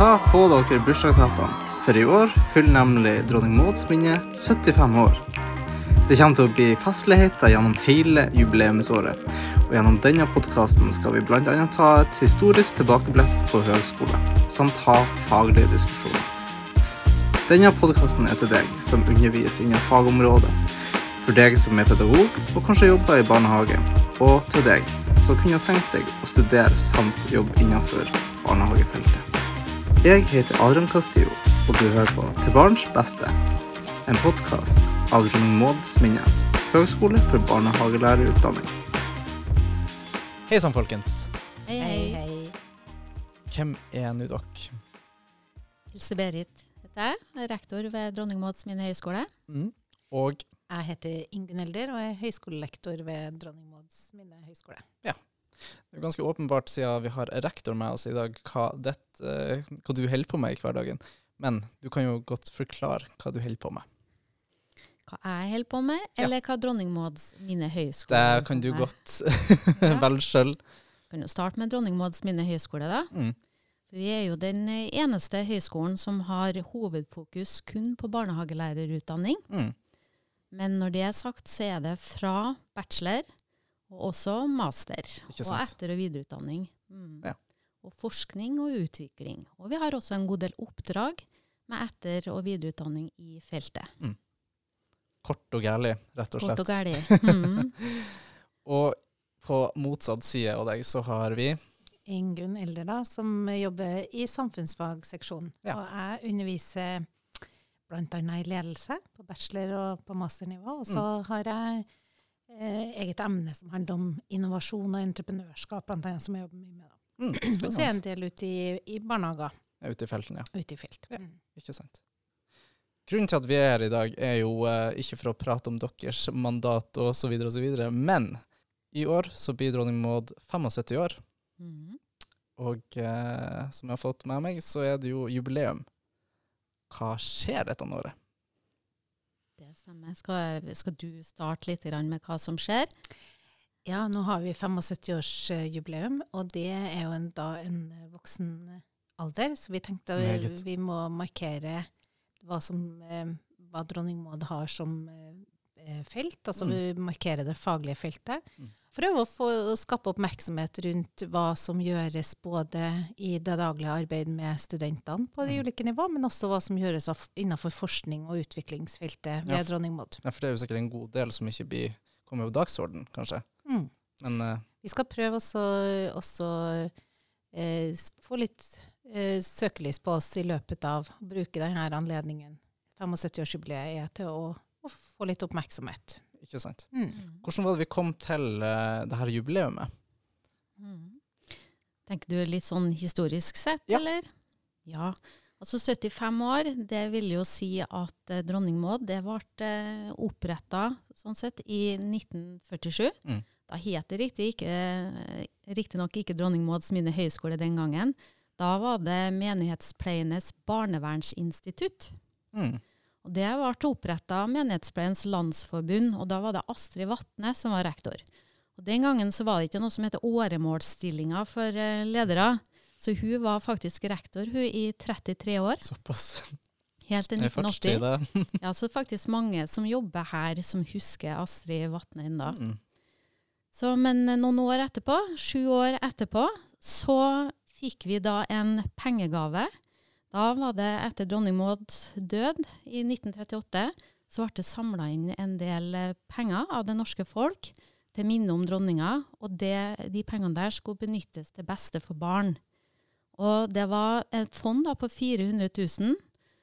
Ta på dere bursdagshattene, for i år fyller nemlig dronning Mauds minne 75 år. Det kommer til å bli festligheter gjennom hele jubileumsåret, og gjennom denne podkasten skal vi bl.a. ta et historisk tilbakeblikk på høgskole, samt ha faglige diskusjoner. Denne podkasten er til deg som underviser innen fagområdet, for deg som er pedagog og kanskje jobber i barnehage, og til deg som kunne tenkt deg å studere samt jobbe innenfor barnehagefeltet. Jeg heter Adrian Castillo, og du hører på Til barns beste, en podkast av Mauds minne, høgskole for barnehagelærerutdanning. Hei sann, folkens. Hei, hei. Hvem er nå dere? Else-Berit heter jeg, rektor ved Dronning Mauds minne høgskole. Mm. Og Jeg heter Ingunn Elder og er høyskolelektor ved Dronning Mauds minne høgskole. er ganske åpenbart, siden vi har rektor med oss i dag, hva, det, hva du holder på med i hverdagen. Men du kan jo godt forklare hva du holder på med. Hva jeg holder på med, Ja. eller hva Dronning Mauds mine høgskole Det kan du godt Ja. velge sjøl. Kan jo starte med Dronning Mauds minne høyskole, da. Mm. Vi er jo den eneste høyskolen som har hovedfokus kun på barnehagelærerutdanning. Mm. Men når det er sagt, så er det fra bachelor og også master. Og etter- og videreutdanning. Mm. Ja. Og forskning og utvikling. Og vi har også en god del oppdrag med etter- og videreutdanning i feltet. Kort og gærlig, rett og slett. Kort og gærlig. Mm. Og på motsatt side av deg så har vi Ingunn Elder, da, som jobber i samfunnsfagseksjonen. Ja. Og jeg underviser bl.a. i ledelse på bachelor- og på masternivå. Og så Mm. har jeg eget emne som handler om innovasjon og entreprenørskap, blant annet, som jeg jobber mye med. da. mm, Og så er en del ute i, i barnehager, Er ute i felten, ja. ute i felt. Ja. Mm. Ikke sant. Grunnen til at vi er her i dag, er jo eh, ikke for å prate om deres mandat så videre, men i år så blir dronning Maud 75 år, Mm. og eh, som jeg har fått med meg, så er det jo jubileum. Hva skjer dette året? Det stemmer. Skal, skal du starte litt med hva som skjer? Ja, nå har vi 75-årsjubileum, og det er jo en, da en voksen alder, så vi tenkte at vi må markere hva, som, eh, hva dronning Maud har som eh, felt, altså Mm. vi markerer det faglige feltet. Mm. Prøve å få å skape oppmerksomhet rundt hva som gjøres både i det daglige arbeidet med studentene på de Mm. ulike nivå, men også hva som gjøres innenfor forskning og utviklingsfeltet ved Ja. dronning Maud. Ja, for det er jo sikkert en god del som ikke blir, kommer på dagsorden, kanskje. Mm. Men uh, Vi skal prøve også, også eh, få litt eh, søkelys på oss i løpet av å bruke denne anledningen. 75-årsjubileet er til å, å få litt oppmerksomhet. Ikke sant. Mm. Hvordan var det vi kom til uh, det her jubileumet? Mm. Tenker du litt sånn historisk sett, Ja. eller? Ja. Altså 75 år, det vil jo si at uh, dronning Maud det ble uh, oppretta sånn sett i 1947. Mm. Da het det riktig ikke, uh, riktignok ikke Dronning Mauds minne høyskole den gangen. Da var det Menighetspleienes barnevernsinstitutt. Mm. Og det ble oppretta av Menighetspleiens landsforbund, og da var det Astrid Vatne som var rektor. Og Den gangen så var det ikke noe som heter åremålsstillinger for eh, ledere, så hun var faktisk rektor hun i 33 år, Såpass. helt til Det er fartstid, 1980. det. Ja, så faktisk mange som jobber her, som husker Astrid Vatne ennå. Mm. Så, men eh, noen år etterpå, sju år etterpå, så fikk vi da en pengegave. Da var det etter dronning Mauds død i 1938, så ble det samla inn en del eh, penger av det norske folk til minne om dronninga, og det, de pengene der skulle benyttes til beste for barn. Og det var et fond da på 400 000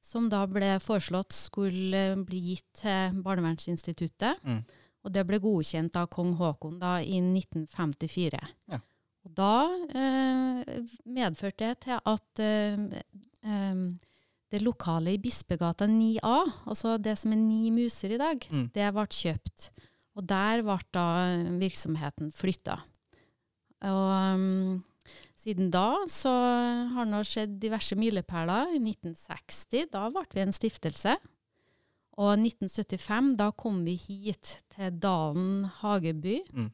som da ble foreslått skulle bli gitt til Barnevernsinstituttet. Mm. Og det ble godkjent av kong Haakon da i 1954. Ja. Og da eh, medførte det til at eh, eh, det lokale i Bispegata 9A, altså det som er Ni muser i dag, Mm. det ble kjøpt. Og der ble da virksomheten flytta. Og um, siden da så har det nå skjedd diverse milepæler. I 1960 da ble vi en stiftelse. Og i 1975 da kom vi hit til Dalen hageby. Mm.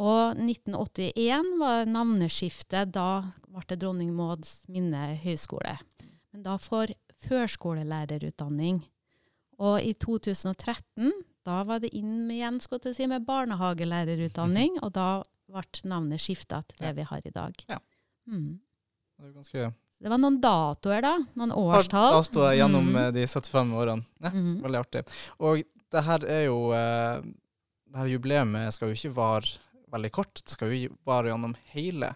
Og 1981 var navneskiftet. Da ble det Dronning Mauds minne høgskole. Men da for førskolelærerutdanning. Og i 2013 da var det inn med, igjen skal jeg si, med barnehagelærerutdanning, og da ble navnet skifta til det vi har i dag. Ja. Mm. Det er ganske Det var noen datoer, da. Noen årstall. datoer gjennom Mm. eh, de 75 årene. Ja, mm. Veldig artig. Og det her er jo eh, Det her jubileet skal jo ikke vare veldig kort. Det skal jo vare gjennom hele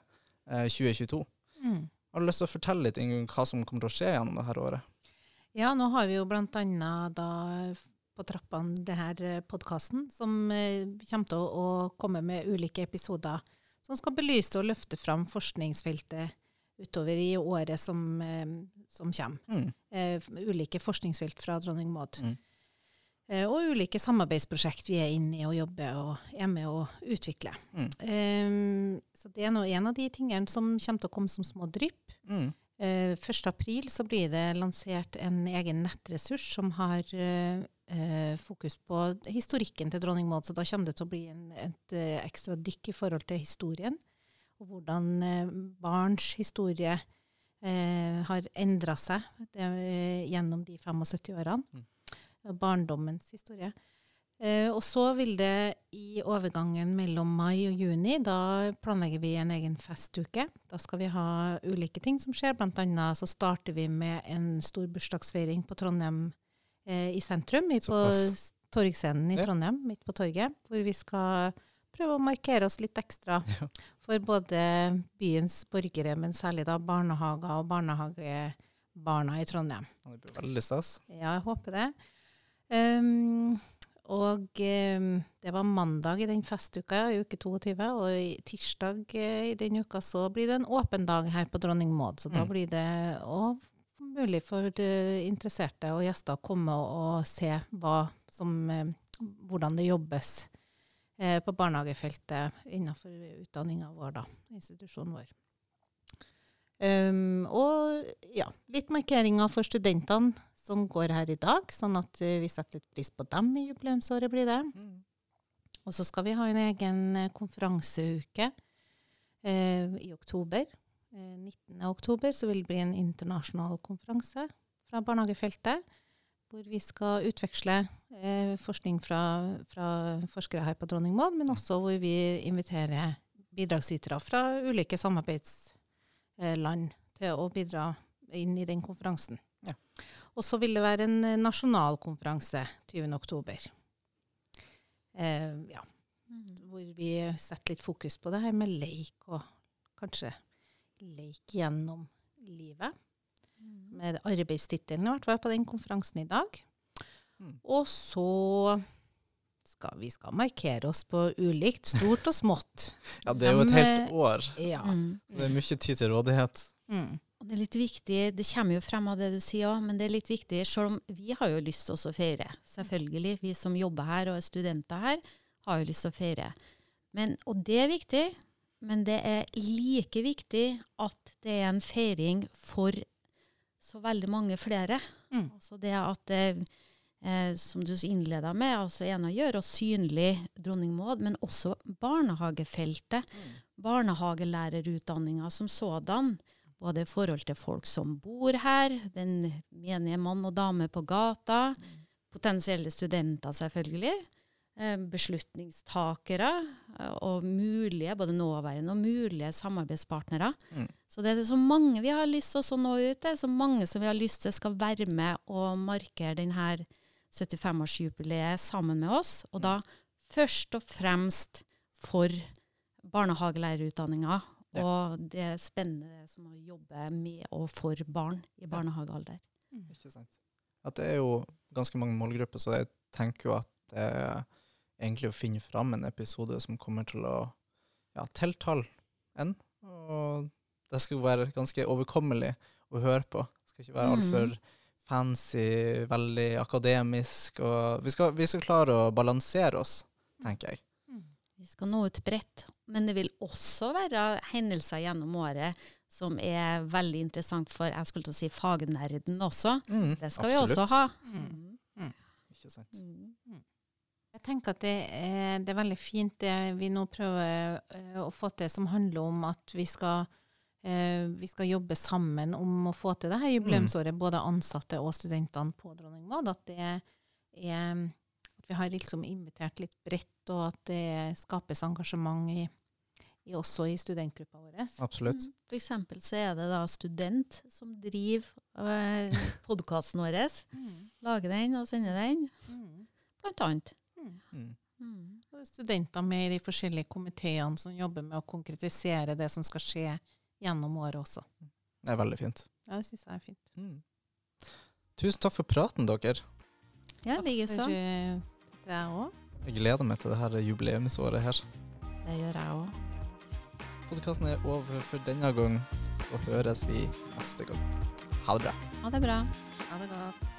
eh, 2022. Mm. Har du lyst til å fortelle litt Ingunn, hva som kommer til å skje gjennom dette året? Ja, nå har vi jo blant annet da på trappene denne podkasten, som eh, kommer til å, å komme med ulike episoder som skal belyse og løfte fram forskningsfeltet utover i året som, eh, som kommer. Mm. Eh, ulike forskningsfelt fra Dronning Maud. Mm. Eh, og ulike samarbeidsprosjekt vi er inne i og jobber og er med å utvikle. Mm. Um, så det er nå en av de tingene som kommer til å komme som små drypp. Mm. Eh, 1. april så blir det lansert en egen nettressurs som har uh, eh, fokus på historikken til dronning Maud. Så da kommer det til å bli en, et eh, ekstra dykk i forhold til historien. Og hvordan eh, barns historie eh, har endra seg det, eh, gjennom de 75 årene. Mm. Barndommens historie. Eh, og så vil det i overgangen mellom mai og juni, da planlegger vi en egen festuke. Da skal vi ha ulike ting som skjer. Annet så starter vi med en stor bursdagsfeiring på Trondheim eh, i sentrum, i, på. Torgscenen i Ja. Trondheim, midt på torget. Hvor vi skal prøve å markere oss litt ekstra Ja. for både byens borgere, men særlig da barnehager og barnehagebarna i Trondheim. Det blir veldig stas. Ja, jeg håper det. Ehm, og um, det var mandag i den festuka, i uke 22, og i tirsdag eh, i den uka så blir det en åpen dag her på Dronning Maud. Så da Mm. blir det òg mulig for eh, interesserte og gjester å komme og, og se som, eh, hvordan det jobbes på barnehagefeltet innenfor utdanninga vår, da, institusjonen vår. Um, og ja, litt markeringer for studentene som går her i dag, sånn at eh, vi setter litt pris på dem i jubileumsåret, blir det. Mm. Og så skal vi ha en egen eh, konferanseuke eh, i oktober. Eh, 19. oktober så vil det bli en internasjonal konferanse fra barnehagefeltet, hvor vi skal utveksle eh, forskning fra, fra forskere her på Dronning Maud, men også hvor vi inviterer bidragsytere fra ulike samarbeidsland til å bidra inn i den konferansen. Ja. Og så vil det være en eh, nasjonal konferanse 20. oktober. Eh, ja, Mm. hvor vi setter litt fokus på det her med leik, og kanskje leik gjennom livet. Med arbeidstittelen i hvert fall på den konferansen i dag. Mm. Og så skal vi skal markere oss på ulikt, stort og smått. Ja, det er jo et helt år. Ja. Mm. Det er mye tid til rådighet. Mm. Og det er litt viktig, det kommer jo frem av det du sier òg, men det er litt viktig, selv om vi har jo lyst til å feire. Selvfølgelig. Vi som jobber her og er studenter her, har jo lyst til å feire. Men, og det er viktig, men det er like viktig at det er en feiring for så veldig mange flere. Mm. Altså det at det, eh, som du innleda med, altså en å gjøre oss synlig Dronning Maud, men også barnehagefeltet. Barnehagelærerutdanninga som sådan. Både i forhold til folk som bor her, den menige mann og dame på gata, potensielle studenter selvfølgelig, eh, beslutningstakere eh, og mulige, både nåværende og mulige samarbeidspartnere. Mm. Så det er så mange vi har lyst til å nå ut til, så mange som vi har lyst til skal være med og markere denne 75-årsjubileet sammen med oss. Og da først og fremst for barnehagelærerutdanninga Ja. og det er spennende som å jobbe med og for barn i barnehagealder. Ikke sant? At det er jo ganske mange målgrupper, så jeg tenker jo at det er egentlig å finne fram en episode som kommer til å ja, tiltale en. Og det skal være ganske overkommelig å høre på. Det skal ikke være Mm. altfor fancy, veldig akademisk. Og vi skal, vi skal klare å balansere oss, tenker jeg. Vi skal nå ut bredt, men det vil også være hendelser gjennom året som er veldig interessant for jeg skulle til å si fagnerden også. Mm, Det skal absolutt. vi også ha. Mm. Ikke sant? Mm. Jeg tenker at det er, det er veldig fint det vi nå prøver eh, å få til, som handler om at vi skal, eh, vi skal jobbe sammen om å få til det her jubileumsåret, både ansatte og studentene på Dronning Maud. At det er at vi har liksom invitert litt bredt, og at det skapes engasjement i, i også i studentgruppa vår. Absolutt. For eksempel så er det da student som driver eh, podkasten vår. Mm. Lager den og sender den, Mm. blant annet. Mm. Mm. Mm. Og er studenter med i de forskjellige komiteene som jobber med å konkretisere det som skal skje gjennom året også. Det er veldig fint. Ja, det syns jeg er fint. Mm. Tusen takk for praten, dere. Ja, likeså. Det òg. Jeg gleder meg til det her jubileumsåret her. Det gjør jeg òg. Podkasten er over for denne gang, så høres vi neste gang. Ha det bra. Ha det bra. Ha det godt.